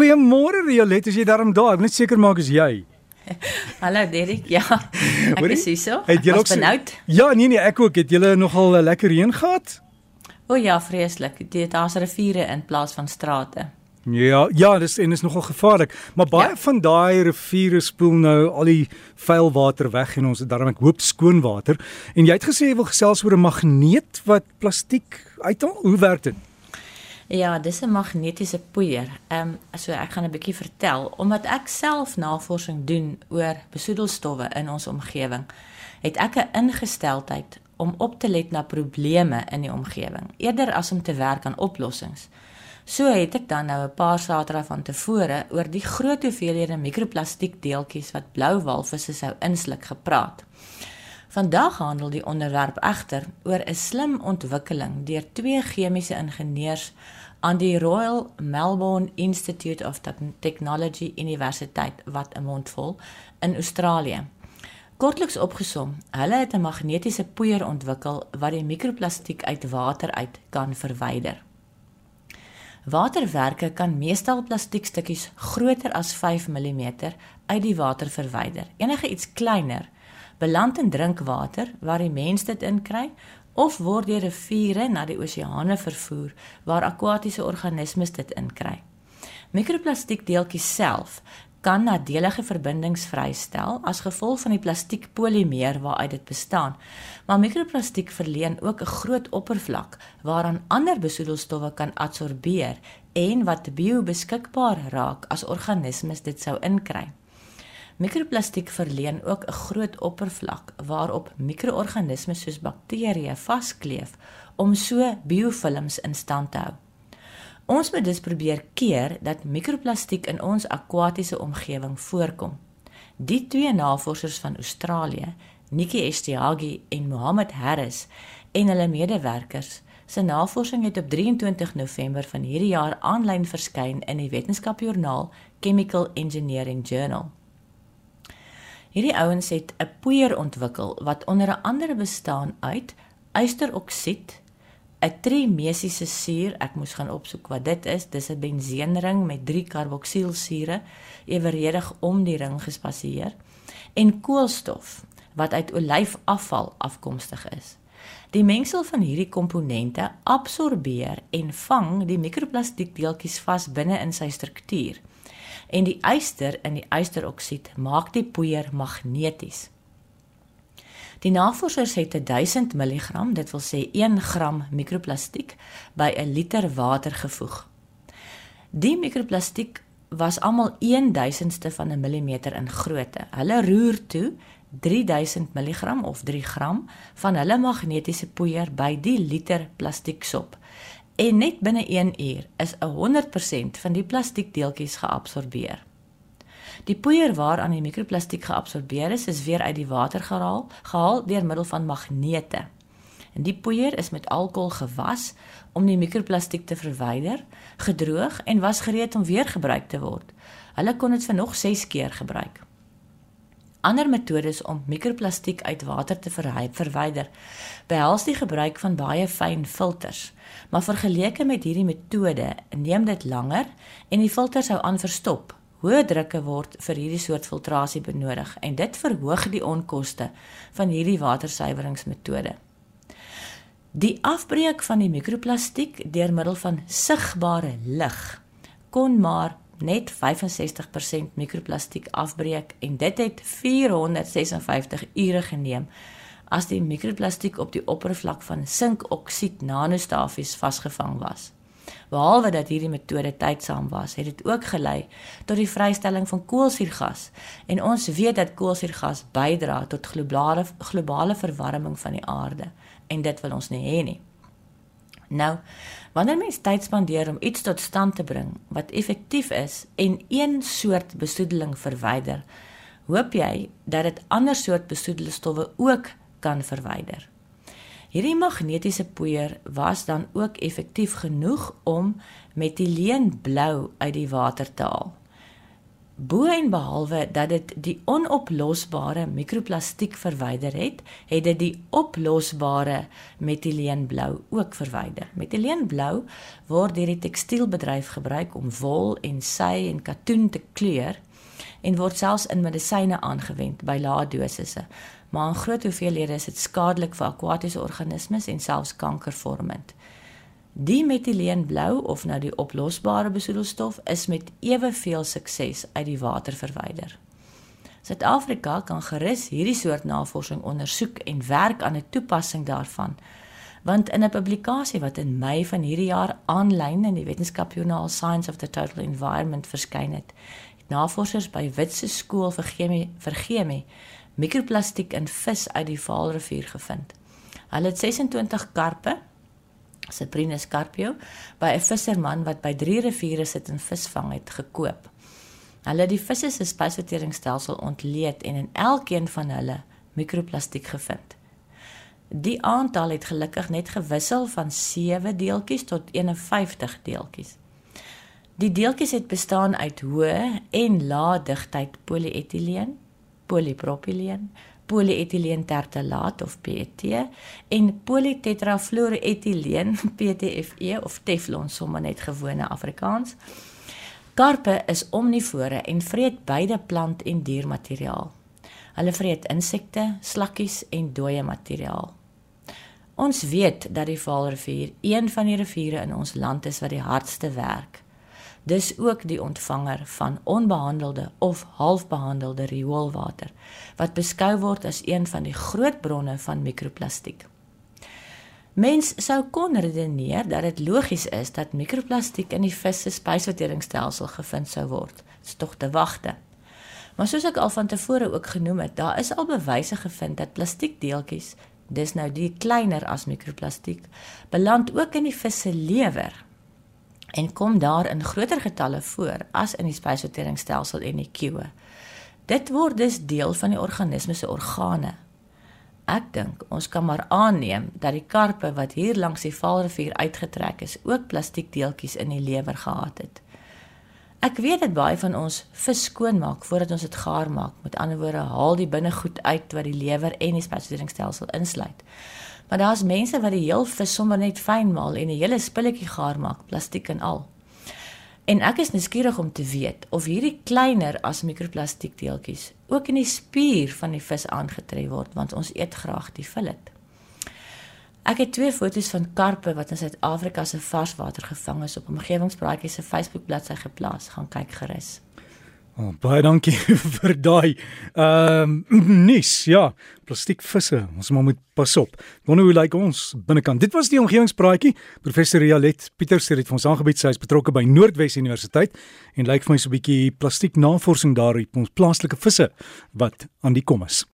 Goeiemôre Riolet, as jy daarom daar, ek wil net seker maak is jy. Hallo Derek. Ja. Ek is hier so. Het jy ook benoud? Ja, nee nee, ek ook. Het julle nogal 'n lekker reën gehad? O ja, vreeslik. Dit daar's riviere in plaas van strate. Ja, ja, dis en is nogal gevaarlik, maar baie ja. van daai riviere spoel nou al die vuil water weg en ons het daarom ek hoop skoon water. En jy het gesê jy wil gesels oor 'n magneet wat plastiek uithaal. Hoe werk dit? Ja, dis 'n magnetiese poeier. Ehm um, so ek gaan 'n bietjie vertel omdat ek self navorsing doen oor besoedelstowwe in ons omgewing. Het ek 'n ingesteldheid om op te let na probleme in die omgewing eerder as om te werk aan oplossings. So het ek dan nou 'n paar saterdae van tevore oor die groot hoeveelhede mikroplastiek deeltjies wat blou walvisse sou insluk gepraat. Vandag handel die onderwerp egter oor 'n slim ontwikkeling deur twee chemiese ingenieurs aan die Royal Melbourne Institute of Technology Universiteit wat 'n mondvol in Australië. Kortliks opgesom, hulle het 'n magnetiese poeier ontwikkel wat die mikroplastiek uit water uit kan verwyder. Waterwerke kan meestal plastiekstukkies groter as 5 mm uit die water verwyder. Enige iets kleiner beland in drinkwater waar die mens dit inkry of word deur riviere na die oseane vervoer waar akwatiese organismes dit inkry. Mikroplastiekdeeltjies self kan nadelige verbindings vrystel as gevolg van die plastiekpolimeer waaruit dit bestaan. Maar mikroplastiek verleen ook 'n groot oppervlak waaraan ander besoedelstowwe kan adsorbeer en wat biobeskikbaar raak as organismes dit sou inkry. Mikroplastiek verleen ook 'n groot oppervlak waarop mikroorganismes soos bakterieë vaskleef om so biofilms in stand te hou. Ons moet dus probeer keer dat mikroplastiek in ons akwatiese omgewing voorkom. Die twee navorsers van Australië, Nikki Estiagi en Mohammed Harris en hulle medewerkers, se navorsing het op 23 November van hierdie jaar aanlyn verskyn in die wetenskapjoernaal Chemical Engineering Journal. Hierdie ouens het 'n poeier ontwikkel wat onder andere bestaan uit ysteroksied, 'n trimesiese suur, ek moes gaan opsoek wat dit is, dis 'n benseenring met 3 karboksielsure eweredig om die ring gespasseer, en koolstof wat uit olyfafval afkomstig is. Die mengsel van hierdie komponente absorbeer en vang die mikroplastiekdeeltjies vas binne in sy struktuur en die yster in die ysteroksied maak die poeier magneties. Die navorsers het 1000 mg, dit wil sê 1 gram mikroplastiek by 'n liter water gevoeg. Die mikroplastiek was almal 1000ste van 'n millimeter in grootte. Hulle roer toe 3000 mg of 3 gram van hulle magnetiese poeier by die liter plastieksop en net binne 1 uur is 100% van die plastiekdeeltjies geabsorbeer. Die poeier waaraan die mikroplastiek geabsorbeer is, is weer uit die water gehaal, gehaal deur middel van magnete. En die poeier is met alkohol gewas om die mikroplastiek te verwyder, gedroog en was gereed om weer gebruik te word. Hulle kon dit vir nog 6 keer gebruik. Ander metodes om mikroplastiek uit water te verwyder behels die gebruik van baie fyn filters, maar vergeleke met hierdie metode neem dit langer en die filter sou aan verstop. Hoë drukke word vir hierdie soort filtrasie benodig en dit verhoog die onkoste van hierdie watersuiweringsmetode. Die afbreek van die mikroplastiek deur middel van sigbare lig kon maar net 65% mikroplastiek afbreek en dit het 456 ure geneem as die mikroplastiek op die oppervlak van sinkoksied nanostafies vasgevang was. Behalwe dat hierdie metode tydsaam was, het dit ook gelei tot die vrystelling van koolsuurgas en ons weet dat koolsuurgas bydra tot globale globale verwarming van die aarde en dit wil ons nie hê nie. Nou, wanneer mens tyd spandeer om iets tot stand te bring wat effektief is en een soort besoedeling verwyder, hoop jy dat dit ander soort besoedelstowwe ook kan verwyder. Hierdie magnetiese poeier was dan ook effektief genoeg om metieleen blou uit die water te haal. Bo en behalwe dat dit die onoplosbare mikroplastiek verwyder het, het dit die oplosbare metyleenblou ook verwyder. Metyleenblou word deur die tekstielbedryf gebruik om wol en sy en katoen te kleur en word selfs in medisyne aangewend by lae dosisse. Maar in groot hoeveelhede is dit skadelik vir akwatiese organismes en selfs kankervormend. Die metyleenblou of nou die oplosbare besoedelstof is met eweveel sukses uit die water verwyder. Suid-Afrika kan gerus hierdie soort navorsing ondersoek en werk aan 'n toepassing daarvan. Want in 'n publikasie wat in Mei van hierdie jaar aanlyn in die wetenskapjoernaal Science of the Total Environment verskyn het, het navorsers by Witse skool vir chemie vir chemie mikroplastiek in vis uit die Vaalrivier gevind. Hulle het 26 karpe Cyprinus carpio by 'n visserman wat by drie riviere sit en visvang het gekoop. Hulle het die visse se spysverteringsstelsel ontleed en in elkeen van hulle mikroplastiek gevind. Die aantal het gelukkig net gewissel van 7 deeltjies tot 51 deeltjies. Die deeltjies het bestaan uit hoë en lae digtheid polietileen, polipropyleen, polyetyleen tertalaat of PET en polytetrafluoroetileen PTFE of Teflon sommer net gewone Afrikaans. Karpe is omnivore en vreet beide plant en diermateriaal. Hulle vreet insekte, slakkies en dooie materiaal. Ons weet dat die Vaalrivier een van die riviere in ons land is wat die hardste werk dis ook die ontvanger van onbehandelde of halfbehandelde rioolwater wat beskou word as een van die groot bronne van mikroplastiek. Mens sou kon redeneer dat dit logies is dat mikroplastiek in die vis se spysverteringsstelsel gevind sou word. Dit's tog te wagte. Maar soos ek al van tevore ook genoem het, daar is al bewyse gevind dat plastiekdeeltjies, dis nou die kleiner as mikroplastiek, beland ook in die vis se lewer en kom daar in groter getalle voor as in die spysverteringsstelsel en die kiewe. Dit word dus deel van die organisme se organe. Ek dink ons kan maar aanneem dat die karpe wat hier langs die Vaalrivier uitgetrek is, ook plastiekdeeltjies in die lewer gehad het. Ek weet dit baie van ons vis skoonmaak voordat ons dit gaar maak. Met ander woorde, haal die binnegoed uit wat die lewer en die spysverteringsstelsel insluit. Maar daar's mense wat die heel vis sommer net fyn maal en 'n hele spulletjie gaar maak, plastiek en al. En ek is nuuskierig om te weet of hierdie kleiner as mikroplastiekdeeltjies ook in die spier van die vis aangetref word, want ons eet graag die fillet. Ek het twee foto's van karpe wat in Suid-Afrika se varswater gevang is op omgewingspraatjies se Facebook bladsy geplaas. Gaan kyk gerus. Oh, baie dankie vir daai. Ehm um, nis, ja, plastiekvisse. Ons moet pas op. Wonder hoe lyk ons binnekant. Dit was die omgewingspraatjie. Professor Rialet Pieters het ons aangebied sy is betrokke by Noordwes Universiteit en lyk vir my so 'n bietjie plastieknavorsing daar op ons plaaslike visse wat aan die kom is.